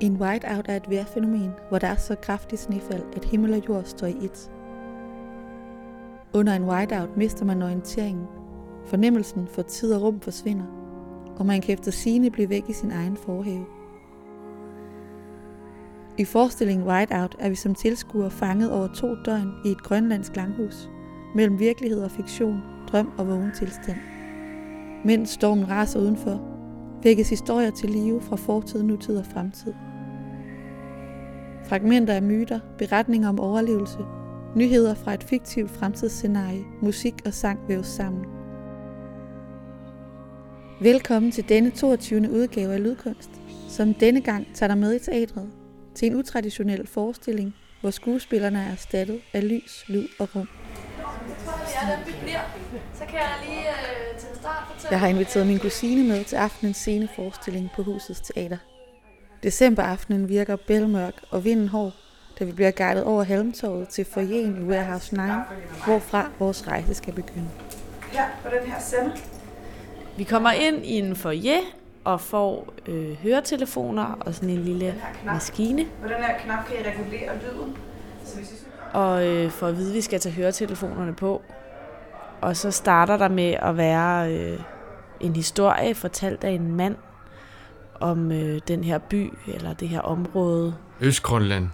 En whiteout er et vejrfænomen, hvor der er så kraftigt snefald, at himmel og jord står i et. Under en whiteout mister man orienteringen. Fornemmelsen for tid og rum forsvinder, og man kan efter sigende blive væk i sin egen forhave. I forestillingen Whiteout er vi som tilskuere fanget over to døgn i et grønlandsk langhus, mellem virkelighed og fiktion, drøm og vågen tilstand. Mens stormen raser udenfor, vækkes historier til live fra fortid, nutid og fremtid. Fragmenter af myter, beretninger om overlevelse, nyheder fra et fiktivt fremtidsscenarie, musik og sang væves sammen. Velkommen til denne 22. udgave af Lydkunst, som denne gang tager dig med i teatret til en utraditionel forestilling, hvor skuespillerne er erstattet af lys, lyd og rum. Så kan jeg lige til start fortælle... Jeg har inviteret min kusine med til aftenens sceneforestilling på Husets Teater. Decemberaftenen virker bælmørk og vinden hård, da vi bliver guidet over Halmtorvet til forjen i Warehouse 9, hvorfra vores rejse skal begynde. Her på den her sende. Vi kommer ind i en foyer og får øh, høretelefoner og sådan en lille maskine. På den her knap kan I regulere lyden. Så hvis I og øh, for at vide, at vi skal tage høretelefonerne på. Og så starter der med at være øh, en historie fortalt af en mand om øh, den her by eller det her område. Østgrønland,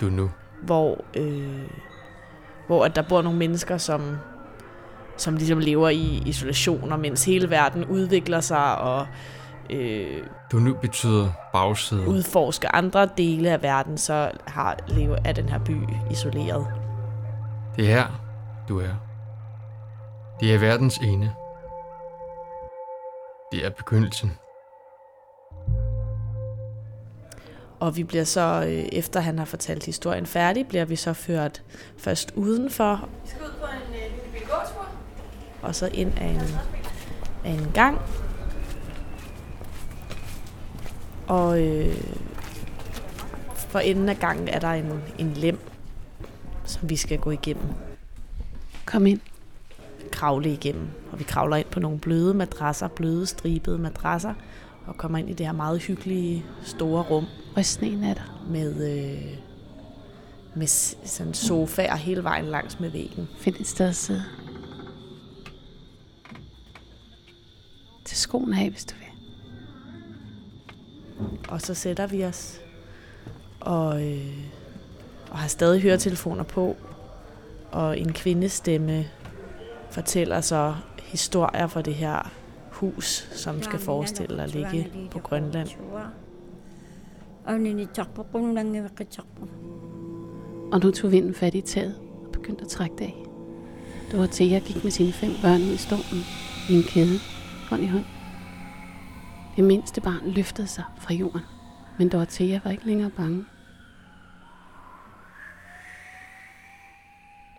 du nu. Hvor, øh, hvor at der bor nogle mennesker, som, som ligesom lever i isolationer, mens hele verden udvikler sig og øh, du nu betyder bagside. udforske andre dele af verden, så har lever af den her by isoleret. Det er her, du er. Det er verdens ene. Det er begyndelsen. Og vi bliver så, øh, efter han har fortalt historien færdig, bliver vi så ført først udenfor. Vi skal ud på en øh, lille gåtur. Og så ind af en, af en gang, og øh, for enden af gangen er der en, en lem, som vi skal gå igennem. Kom ind. Kravle igennem. Og vi kravler ind på nogle bløde madrasser, bløde stribede madrasser, og kommer ind i det her meget hyggelige store rum. Sneen er der? Med, øh, med sådan sofaer hele vejen langs med væggen. Find et sted at sidde. Til skoen af, hvis du vil. Og så sætter vi os og, øh, og har stadig høretelefoner på. Og en kvindestemme fortæller så historier fra det her hus, som skal forestille at ligge på Grønland. Og nu tog vinden fat i taget og begyndte at trække det af. Dorothea gik med sine fem børn i stormen i en kæde, hånd i hånd. Det mindste barn løftede sig fra jorden, men Dorothea var ikke længere bange.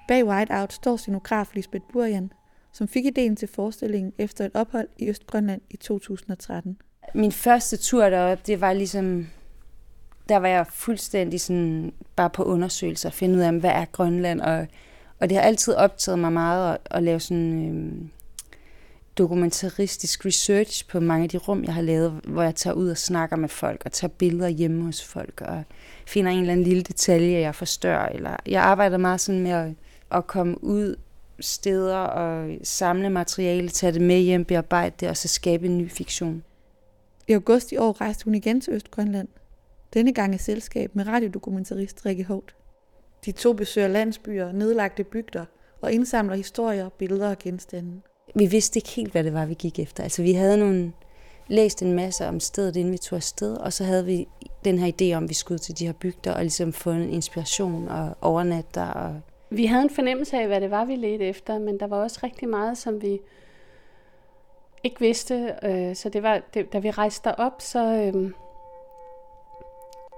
Bag Whiteout står scenograf Lisbeth Burjan, som fik ideen til forestillingen efter et ophold i Østgrønland i 2013. Min første tur derop, det var ligesom, der var jeg fuldstændig sådan, bare på undersøgelser, at finde ud af, hvad er Grønland, og, og det har altid optaget mig meget at, at lave sådan øhm, dokumentaristisk research på mange af de rum, jeg har lavet, hvor jeg tager ud og snakker med folk, og tager billeder hjemme hos folk, og finder en eller anden lille detalje, jeg forstørrer. Eller jeg arbejder meget sådan med at, at komme ud steder og samle materiale, tage det med hjem, bearbejde det, og så skabe en ny fiktion. I august i år rejste hun igen til Østgrønland. Denne gang i selskab med radiodokumentarist Rikke Holt. De to besøger landsbyer, nedlagte bygder og indsamler historier, billeder og genstande vi vidste ikke helt, hvad det var, vi gik efter. Altså, vi havde nogle, læst en masse om stedet, inden vi tog afsted, og så havde vi den her idé om, at vi skulle til de her bygder og ligesom få en inspiration og overnatte der. Og... Vi havde en fornemmelse af, hvad det var, vi ledte efter, men der var også rigtig meget, som vi ikke vidste. Øh, så det var, det, da vi rejste op, så, øh,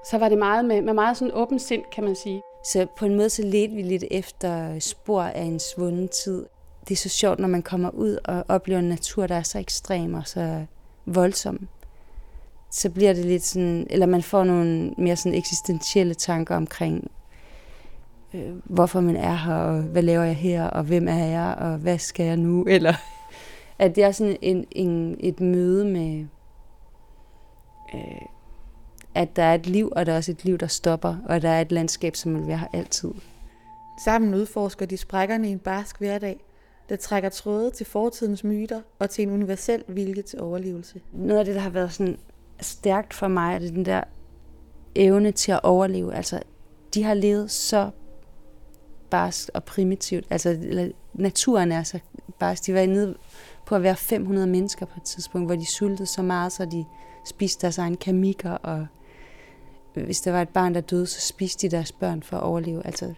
så var det meget med, med meget sådan åben sind, kan man sige. Så på en måde så ledte vi lidt efter spor af en svunden tid det er så sjovt, når man kommer ud og oplever en natur, der er så ekstrem og så voldsom. Så bliver det lidt sådan, eller man får nogle mere sådan eksistentielle tanker omkring, øh, hvorfor man er her, og hvad laver jeg her, og hvem er jeg, og hvad skal jeg nu, eller at det er sådan en, en, et møde med, øh, at der er et liv, og der er også et liv, der stopper, og der er et landskab, som vil være her altid. Sammen udforsker de sprækkerne i en barsk hverdag, der trækker tråde til fortidens myter og til en universel vilje til overlevelse. Noget af det, der har været sådan stærkt for mig, er den der evne til at overleve. Altså, de har levet så barsk og primitivt. Altså, naturen er så barsk. De var nede på at være 500 mennesker på et tidspunkt, hvor de sultede så meget, så de spiste deres egen kamikker, og hvis der var et barn, der døde, så spiste de deres børn for at overleve. Altså,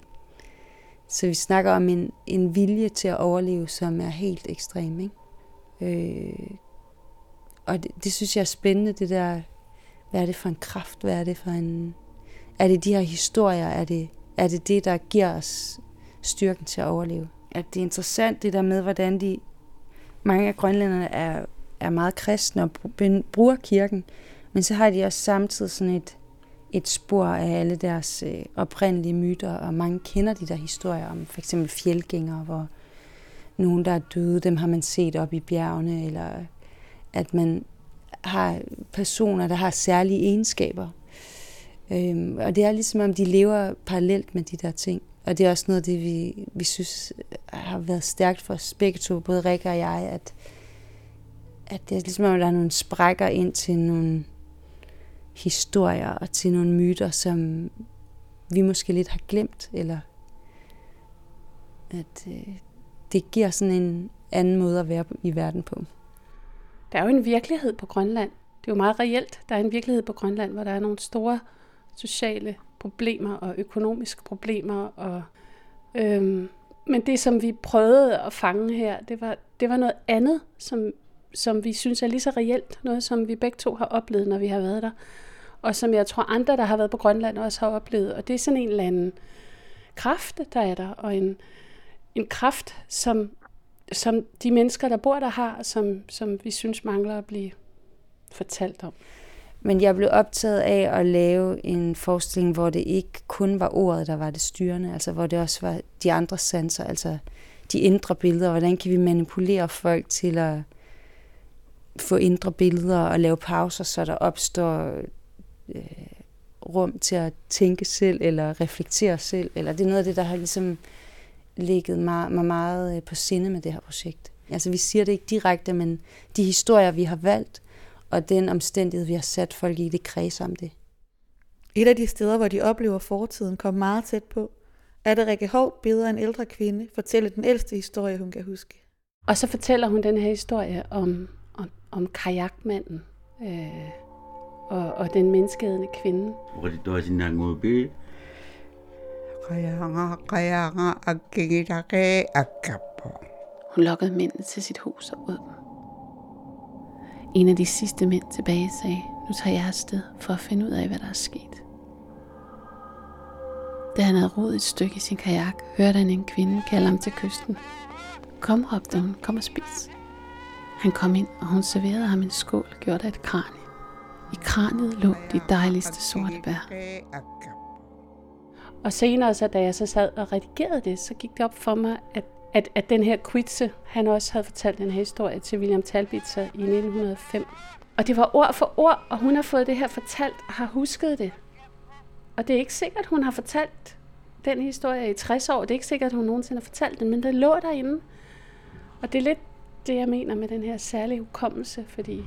så vi snakker om en, en vilje til at overleve, som er helt ekstrem. Ikke? Øh, og det, det synes jeg er spændende, det der, hvad er det for en kraft, hvad er det for en... Er det de her historier, er det er det, det der giver os styrken til at overleve? At det er interessant, det der med, hvordan de... Mange af grønlænderne er, er meget kristne og bruger kirken, men så har de også samtidig sådan et, et spor af alle deres øh, oprindelige myter, og mange kender de der historier om for eksempel fjeldgængere, hvor nogen, der er døde, dem har man set op i bjergene, eller at man har personer, der har særlige egenskaber. Øhm, og det er ligesom om, de lever parallelt med de der ting. Og det er også noget af det, vi, vi synes øh, har været stærkt for os begge to, både Rikke og jeg, at, at det er ligesom om, der er nogle sprækker ind til nogle historier og til nogle myter, som vi måske lidt har glemt, eller at øh, det giver sådan en anden måde at være i verden på. Der er jo en virkelighed på Grønland. Det er jo meget reelt. Der er en virkelighed på Grønland, hvor der er nogle store sociale problemer og økonomiske problemer. Og, øhm, men det, som vi prøvede at fange her, det var, det var noget andet, som, som vi synes er lige så reelt. Noget, som vi begge to har oplevet, når vi har været der og som jeg tror andre, der har været på Grønland, også har oplevet. Og det er sådan en eller anden kraft, der er der, og en, en kraft, som, som de mennesker, der bor der, har, som, som vi synes mangler at blive fortalt om. Men jeg blev optaget af at lave en forestilling, hvor det ikke kun var ordet, der var det styrende, altså hvor det også var de andre sanser, altså de indre billeder. Hvordan kan vi manipulere folk til at få indre billeder og lave pauser, så der opstår øh, rum til at tænke selv, eller reflektere selv, eller det er noget af det, der har ligesom ligget mig, mig meget øh, på sinde med det her projekt. Altså vi siger det ikke direkte, men de historier, vi har valgt, og den omstændighed, vi har sat folk i, det kredser om det. Et af de steder, hvor de oplever fortiden, kom meget tæt på, er det Rikke Hov beder en ældre kvinde fortælle den ældste historie, hun kan huske. Og så fortæller hun den her historie om, om, om kajakmanden, øh, og, og den menneskeædende kvinde. Hun lokkede mændene til sit hus og ud dem. En af de sidste mænd tilbage sagde, nu tager jeg afsted for at finde ud af, hvad der er sket. Da han havde rodet et stykke i sin kajak, hørte han en kvinde kalde ham til kysten. Kom, råbte hun, kom og spis. Han kom ind, og hun serverede ham en skål gjort af et kranie. I kraniet lå de dejligste sorte bær. Og senere, så, da jeg så sad og redigerede det, så gik det op for mig, at, at, at den her Quitze, han også havde fortalt den her historie til William Talbitzer i 1905. Og det var ord for ord, og hun har fået det her fortalt og har husket det. Og det er ikke sikkert, hun har fortalt den historie i 60 år. Det er ikke sikkert, hun nogensinde har fortalt den, men det lå derinde. Og det er lidt det, jeg mener med den her særlige hukommelse, fordi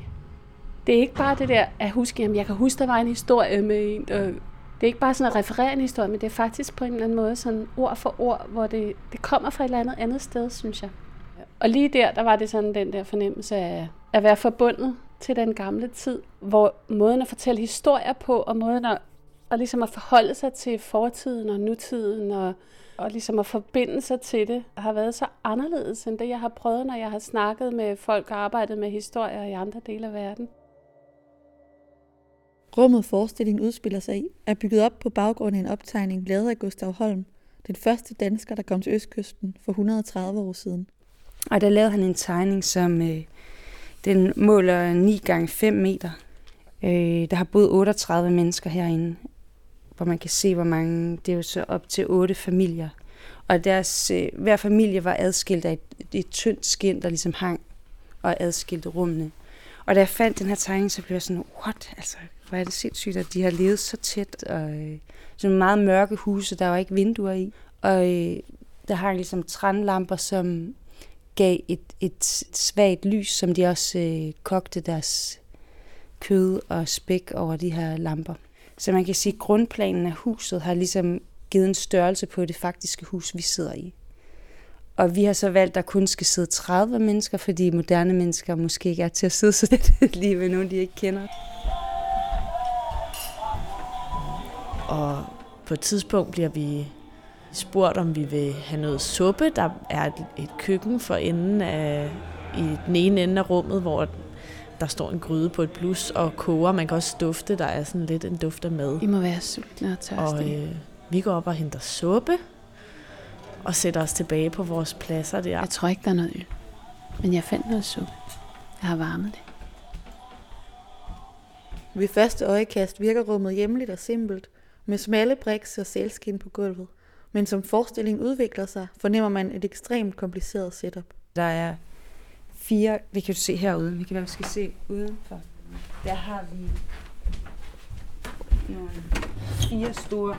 det er ikke bare det der at huske, jamen jeg kan huske, der var en historie med en, og det er ikke bare sådan at referere en historie, men det er faktisk på en eller anden måde sådan ord for ord, hvor det, det kommer fra et eller andet andet sted, synes jeg. Og lige der, der var det sådan den der fornemmelse af at være forbundet til den gamle tid, hvor måden at fortælle historier på, og måden at, og ligesom at forholde sig til fortiden og nutiden, og, og ligesom at forbinde sig til det, har været så anderledes end det, jeg har prøvet, når jeg har snakket med folk og arbejdet med historier i andre dele af verden. Rummet forestillingen udspiller sig i er bygget op på baggrund af en optegning lavet af Gustav Holm, den første dansker, der kom til Østkysten for 130 år siden. Og der lavede han en tegning, som øh, den måler 9 gange 5 meter. Øh, der har boet 38 mennesker herinde, hvor man kan se, hvor mange, det er jo så op til otte familier. Og deres, øh, hver familie var adskilt af et, et tyndt skin, der ligesom hang og adskilte rummene. Og da jeg fandt den her tegning, så blev jeg sådan, what? Altså, hvor er det sindssygt, at de har levet så tæt. Og øh, sådan meget mørke huse, der var ikke vinduer i. Og øh, der hang ligesom trænlamper, som gav et, et svagt lys, som de også øh, kogte deres kød og spæk over de her lamper. Så man kan sige, at grundplanen af huset har ligesom givet en størrelse på det faktiske hus, vi sidder i. Og vi har så valgt, at der kun skal sidde 30 mennesker, fordi moderne mennesker måske ikke er til at sidde så lidt lige ved nogen, de ikke kender. Og på et tidspunkt bliver vi spurgt, om vi vil have noget suppe. Der er et, et køkken for enden af, i den ene ende af rummet, hvor der står en gryde på et blus og koger. Man kan også dufte, der er sådan lidt en duft af mad. I må være sultne og tørstige. Og øh, vi går op og henter suppe, og sætter os tilbage på vores pladser der. Jeg tror ikke, der er noget øl. Men jeg fandt noget suppe. Jeg har varmet det. Ved første øjekast virker rummet hjemligt og simpelt, med smalle briks og sælskin på gulvet. Men som forestillingen udvikler sig, fornemmer man et ekstremt kompliceret setup. Der er fire, vi kan se herude, vi kan være, vi skal se udenfor. Der har vi nogle fire store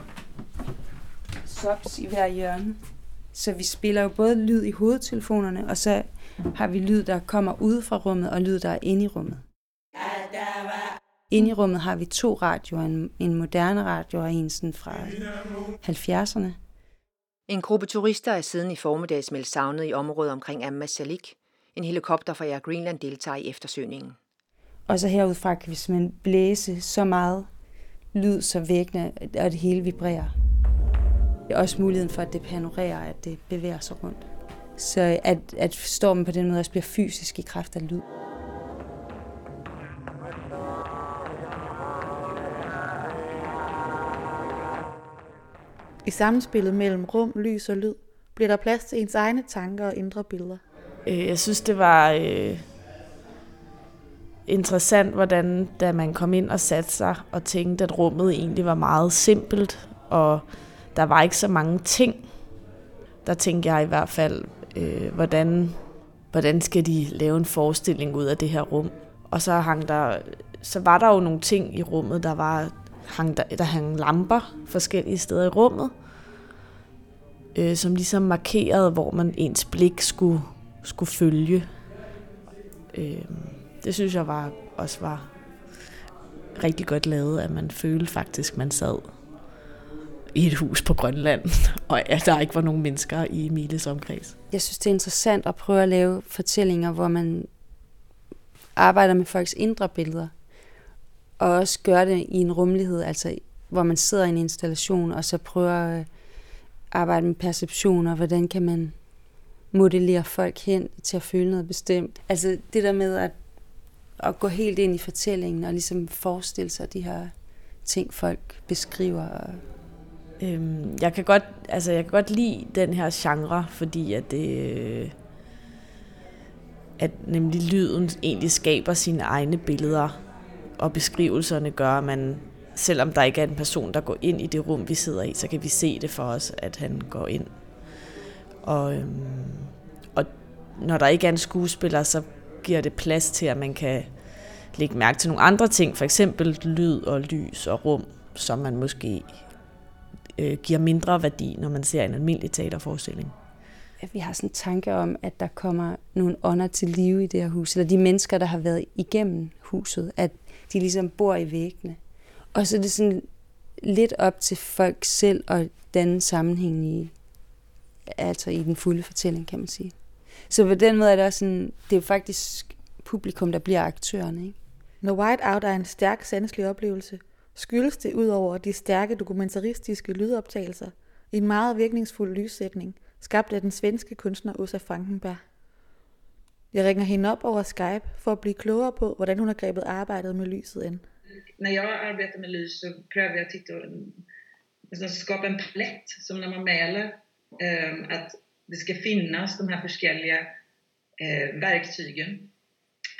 subs i hver hjørne. Så vi spiller jo både lyd i hovedtelefonerne, og så har vi lyd, der kommer ud fra rummet, og lyd, der er inde i rummet. Inde i rummet har vi to radioer, en, en moderne radio og en sådan fra 70'erne. En gruppe turister er siden i formiddags meldt savnet i området omkring Amma Salik. En helikopter fra Air Greenland deltager i eftersøgningen. Og så herudfra kan vi simpelthen blæse så meget lyd, så væggene og det hele vibrerer. Det er også muligheden for, at det panorerer, at det bevæger sig rundt. Så at, at stormen på den måde også bliver fysisk i kraft af lyd. I samspillet mellem rum, lys og lyd bliver der plads til ens egne tanker og indre billeder. Øh, jeg synes, det var øh, interessant, hvordan da man kom ind og satte sig og tænkte, at rummet egentlig var meget simpelt, og der var ikke så mange ting. Der tænkte jeg i hvert fald, øh, hvordan, hvordan skal de lave en forestilling ud af det her rum? Og så hang der, så var der jo nogle ting i rummet, der var hang der, der hang lamper forskellige steder i rummet, øh, som ligesom markerede, hvor man ens blik skulle, skulle følge. Øh, det synes jeg var, også var rigtig godt lavet, at man følte faktisk, man sad i et hus på Grønland, og at der ikke var nogen mennesker i Miles omkreds. Jeg synes, det er interessant at prøve at lave fortællinger, hvor man arbejder med folks indre billeder, og også gøre det i en rummelighed, altså hvor man sidder i en installation, og så prøver at arbejde med perception, og hvordan kan man modellere folk hen til at føle noget bestemt. Altså det der med at, at gå helt ind i fortællingen, og ligesom forestille sig de her ting, folk beskriver. Øhm, jeg kan godt, altså jeg kan godt lide den her genre, fordi at det, at nemlig lyden egentlig skaber sine egne billeder og beskrivelserne gør, at man, selvom der ikke er en person, der går ind i det rum, vi sidder i, så kan vi se det for os, at han går ind. Og, øhm, og når der ikke er en skuespiller, så giver det plads til, at man kan lægge mærke til nogle andre ting, for eksempel lyd og lys og rum, som man måske øh, giver mindre værdi, når man ser en almindelig teaterforestilling. Vi har sådan en tanke om, at der kommer nogle ånder til live i det her hus, eller de mennesker, der har været igennem huset, at de ligesom bor i væggene. Og så er det sådan lidt op til folk selv at danne sammenhæng i, altså i den fulde fortælling, kan man sige. Så på den måde er det også sådan, det er faktisk publikum, der bliver aktørerne. Ikke? Når Whiteout er en stærk sanselig oplevelse, skyldes det ud over de stærke dokumentaristiske lydoptagelser en meget virkningsfuld lyssætning, skabt af den svenske kunstner Åsa Frankenberg. Jeg ringer hende op over Skype for at blive klogere på, hvordan hun har grebet arbejdet med lyset an. När jag arbetar med lys så prövar jag att titta och skapa en palett som när man mäler eh, Ehm, att det ska finnas de här förskälliga eh, verktygen.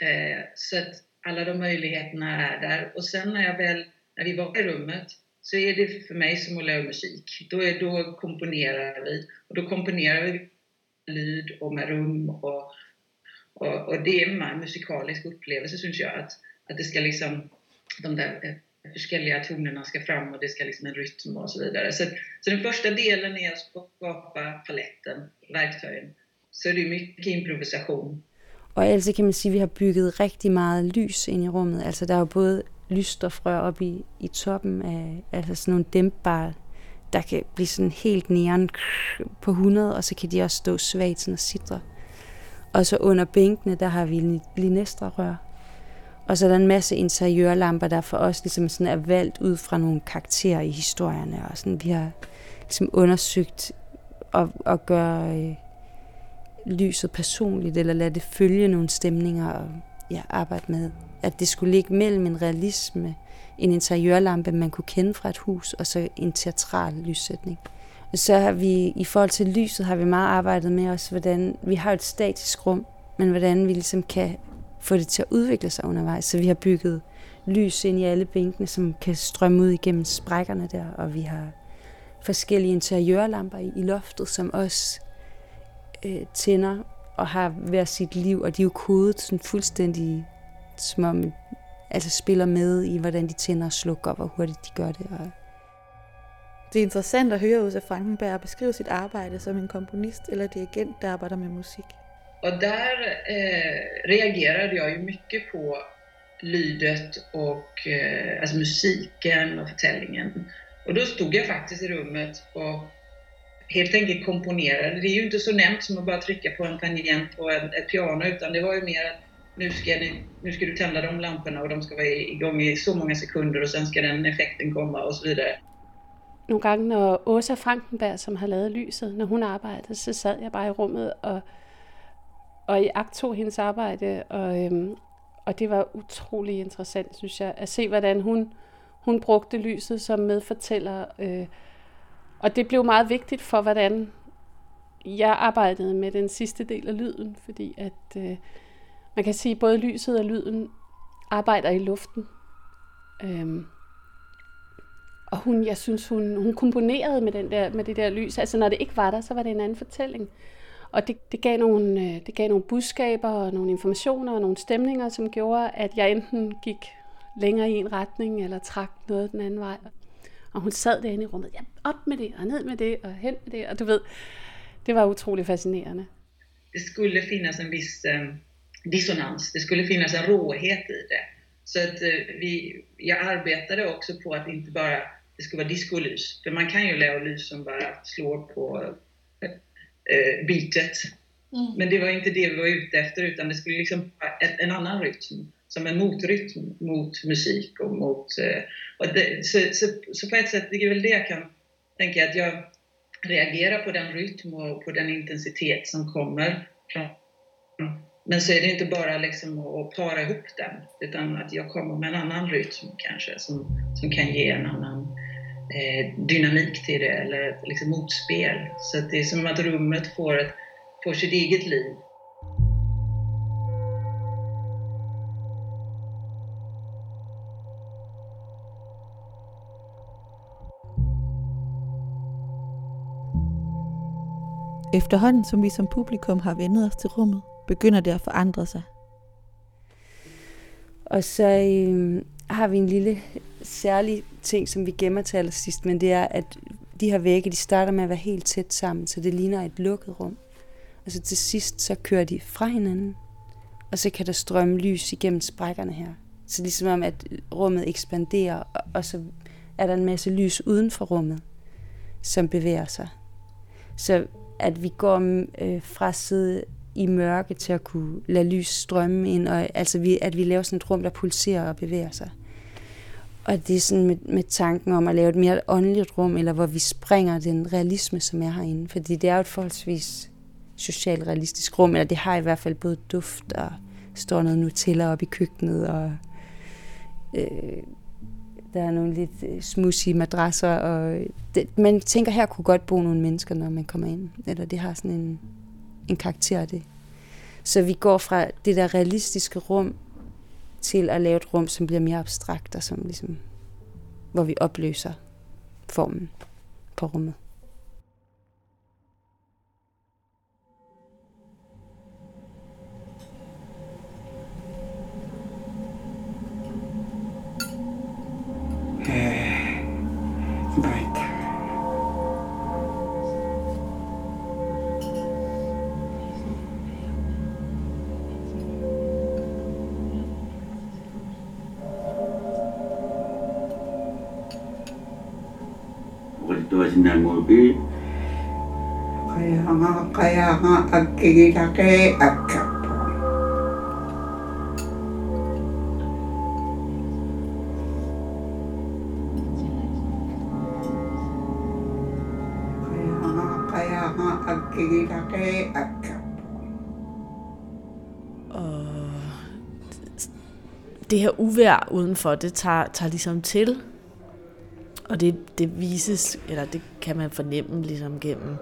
Eh, så att alla de möjligheterna är där. Och sen när jag väl, när vi var i rummet så är det för mig som att lära musik. Då, är, då komponerar vi. Och då komponerar vi lyd och med rum och Och, och det är en musikalisk upplevelse syns jag att, att det ska liksom de där eh, eh, forskelliga tonerna ska fram och det ska liksom en rytm och så vidare. Så, så den första delen är att skapa paletten, verktygen. Så det är mycket improvisation. Og altså kan man sige, at vi har bygget rigtig meget lys ind i rummet. Altså der er jo både lysstofrør op i, i toppen af altså sådan nogle dæmpbare, der kan blive sådan helt neon på 100, og så kan de også stå svagt sådan og sidre. Og så under bænkene, der har vi linestra-rør. Og så er der en masse interiørlamper, der for os ligesom sådan er valgt ud fra nogle karakterer i historierne. Og sådan, vi har ligesom undersøgt at, at gøre øh, lyset personligt, eller lade det følge nogle stemninger og ja, arbejde med. At det skulle ligge mellem en realisme, en interiørlampe, man kunne kende fra et hus, og så en teatral lyssætning. Og så har vi, i forhold til lyset, har vi meget arbejdet med os, hvordan vi har et statisk rum, men hvordan vi ligesom kan få det til at udvikle sig undervejs. Så vi har bygget lys ind i alle bænkene, som kan strømme ud igennem sprækkerne der, og vi har forskellige interiørlamper i, i loftet, som også øh, tænder og har hver sit liv, og de er jo kodet sådan fuldstændig som om, altså spiller med i, hvordan de tænder og slukker, og hvor hurtigt de gør det. Og det er interessant at høre Åsa Frankenberg beskrive sit arbejde som en komponist eller dirigent, der arbejder med musik. Och där eh, reagerade jag ju mycket på lydet och eh, alltså musiken och förtällningen. Och då stod jag faktiskt i rummet och helt enkelt komponerade. Det är ju inte så nämnt som att bara trycka på en tangent på ett, ett piano utan det var ju mer att nu ska, ni, nu ska du tända de lamporna och de ska vara igång i så många sekunder och sen ska den effekten komma och så vidare. Nogle gange, når Åsa Frankenberg, som har lavet lyset, når hun arbejdede, så sad jeg bare i rummet og, og i akt tog hendes arbejde, og, øhm, og det var utrolig interessant, synes jeg, at se, hvordan hun, hun brugte lyset som medfortæller, øh, og det blev meget vigtigt for, hvordan jeg arbejdede med den sidste del af lyden, fordi at øh, man kan sige, at både lyset og lyden arbejder i luften. Øhm, og hun, jeg synes, hun, hun komponerede med, den der, med det der lys. Altså når det ikke var der, så var det en anden fortælling. Og det, det, gav nogle, øh, det gav nogle budskaber og nogle informationer og nogle stemninger, som gjorde, at jeg enten gik længere i en retning eller trak noget den anden vej. Og hun sad derinde i rummet, ja, op med det, og ned med det, og hen med det, og du ved, det var utrolig fascinerende. Det skulle finnas en vis øh, dissonans, det skulle finnas en råhet i det. Så at, øh, vi, jeg arbetade också på att inte bara det skulle vara diskolys. För man kan ju lära lys som bara slår på øh, uh, beatet. Mm. Men det var inte det vi var ute efter utan det skulle liksom vara en annan rytm som en motrytm mot musik och mot... Eh, och det, så, så, så, på ett sätt, det är väl det jag kan tänka att jag reagerar på den rytm och på den intensitet som kommer från men så är det inte bara liksom att para ihop den, utan att jag kommer med en annan rytm kanske, som, som kan ge en annan eh, dynamik till det, eller liksom, motspel. Så det är som att rummet får, ett, får sitt eget liv Efterhånden som vi som publikum har vendet os til rummet, begynder det at forandre sig. Og så øh, har vi en lille særlig ting, som vi gemmer til allersidst, men det er, at de her vægge, de starter med at være helt tæt sammen, så det ligner et lukket rum. Og så til sidst, så kører de fra hinanden, og så kan der strømme lys igennem sprækkerne her. Så ligesom om, at rummet ekspanderer, og så er der en masse lys uden for rummet, som bevæger sig. Så at vi går øh, fra sidde i mørke til at kunne lade lys strømme ind, og altså vi, at vi laver sådan et rum, der pulserer og bevæger sig. Og det er sådan med, med tanken om at lave et mere åndeligt rum, eller hvor vi springer den realisme, som er herinde. Fordi det er jo et forholdsvis socialrealistisk rum, eller det har i hvert fald både duft, og står noget Nutella op i køkkenet, og øh, der er nogle lidt øh, madrasser, og det, man tænker, her kunne godt bo nogle mennesker, når man kommer ind. Eller det har sådan en, en karakter af det. Så vi går fra det der realistiske rum til at lave et rum, som bliver mere abstrakt, og som ligesom, hvor vi opløser formen på rummet. Sinamubi. Kaya nga, kaya nga, agkigilaki, agkapo. Kaya nga, kaya nga, agkigilaki, agkapo. Og det her uvær udenfor, det tager, tager ligesom til. Og det, det vises, eller det kan man fornemme ligesom gennem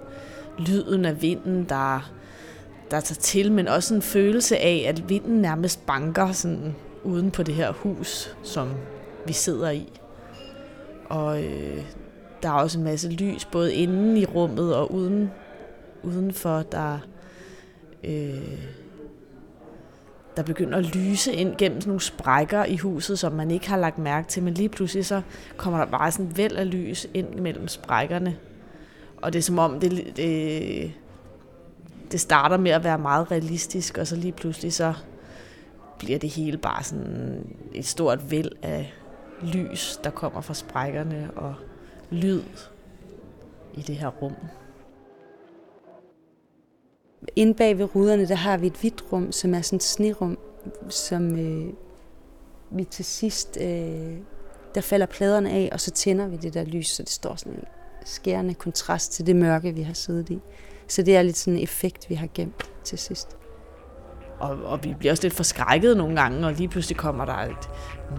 lyden af vinden, der, der tager til, men også en følelse af, at vinden nærmest banker sådan uden på det her hus, som vi sidder i. Og øh, der er også en masse lys, både inden i rummet og uden, udenfor, der, øh, der begynder at lyse ind gennem sådan nogle sprækker i huset, som man ikke har lagt mærke til, men lige pludselig så kommer der bare sådan væld af lys ind mellem sprækkerne. Og det er som om, det, det, det starter med at være meget realistisk, og så lige pludselig så bliver det hele bare sådan et stort væld af lys, der kommer fra sprækkerne, og lyd i det her rum. Inde bag ved ruderne, der har vi et hvidt rum, som er sådan et snerum, som øh, vi til sidst, øh, der falder pladerne af, og så tænder vi det der lys, så det står sådan en skærende kontrast til det mørke, vi har siddet i. Så det er lidt sådan en effekt, vi har gemt til sidst. Og, og vi bliver også lidt forskrækket nogle gange, og lige pludselig kommer der et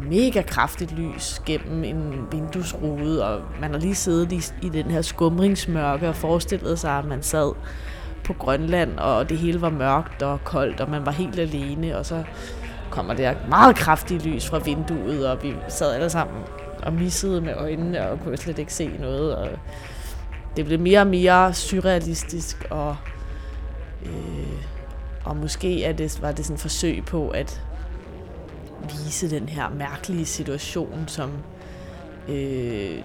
mega kraftigt lys gennem en vinduesrude, og man har lige siddet i, i den her skumringsmørke og forestillet sig, at man sad på Grønland, og det hele var mørkt og koldt, og man var helt alene, og så kommer der meget kraftigt lys fra vinduet, og vi sad alle sammen og missede med øjnene, og kunne slet ikke se noget, og det blev mere og mere surrealistisk, og, øh, og måske er det, var det sådan et forsøg på at vise den her mærkelige situation, som øh,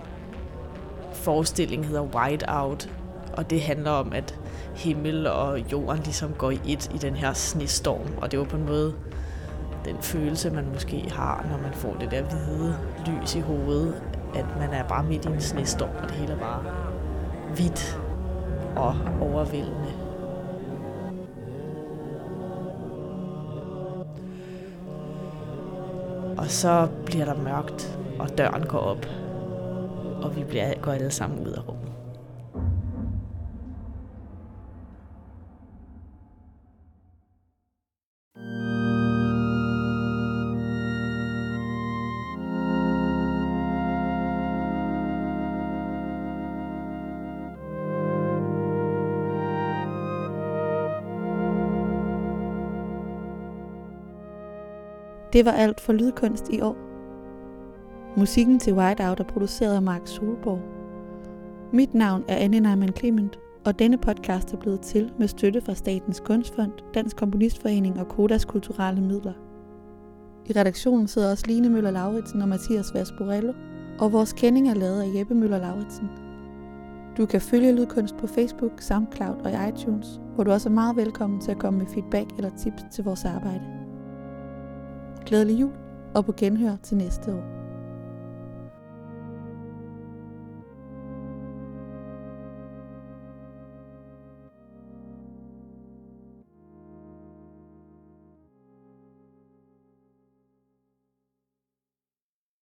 forestillingen hedder White Out, og det handler om, at himmel og jorden ligesom går i et i den her snestorm, og det var på en måde den følelse, man måske har, når man får det der hvide lys i hovedet, at man er bare midt i en snestorm, og det hele er bare hvidt og overvældende. Og så bliver der mørkt, og døren går op, og vi bliver, går alle sammen ud af rummet. Det var alt for Lydkunst i år. Musikken til Whiteout er produceret af Mark Solborg. Mit navn er Anne Neumann Clement, og denne podcast er blevet til med støtte fra Statens Kunstfond, Dansk Komponistforening og Kodas Kulturelle Midler. I redaktionen sidder også Line Møller Lauritsen og Mathias Vasborello, og vores kending er lavet af Jeppe Møller Lauritsen. Du kan følge Lydkunst på Facebook, SoundCloud og i iTunes, hvor du også er meget velkommen til at komme med feedback eller tips til vores arbejde. Glædelig jul og på genhør til næste år.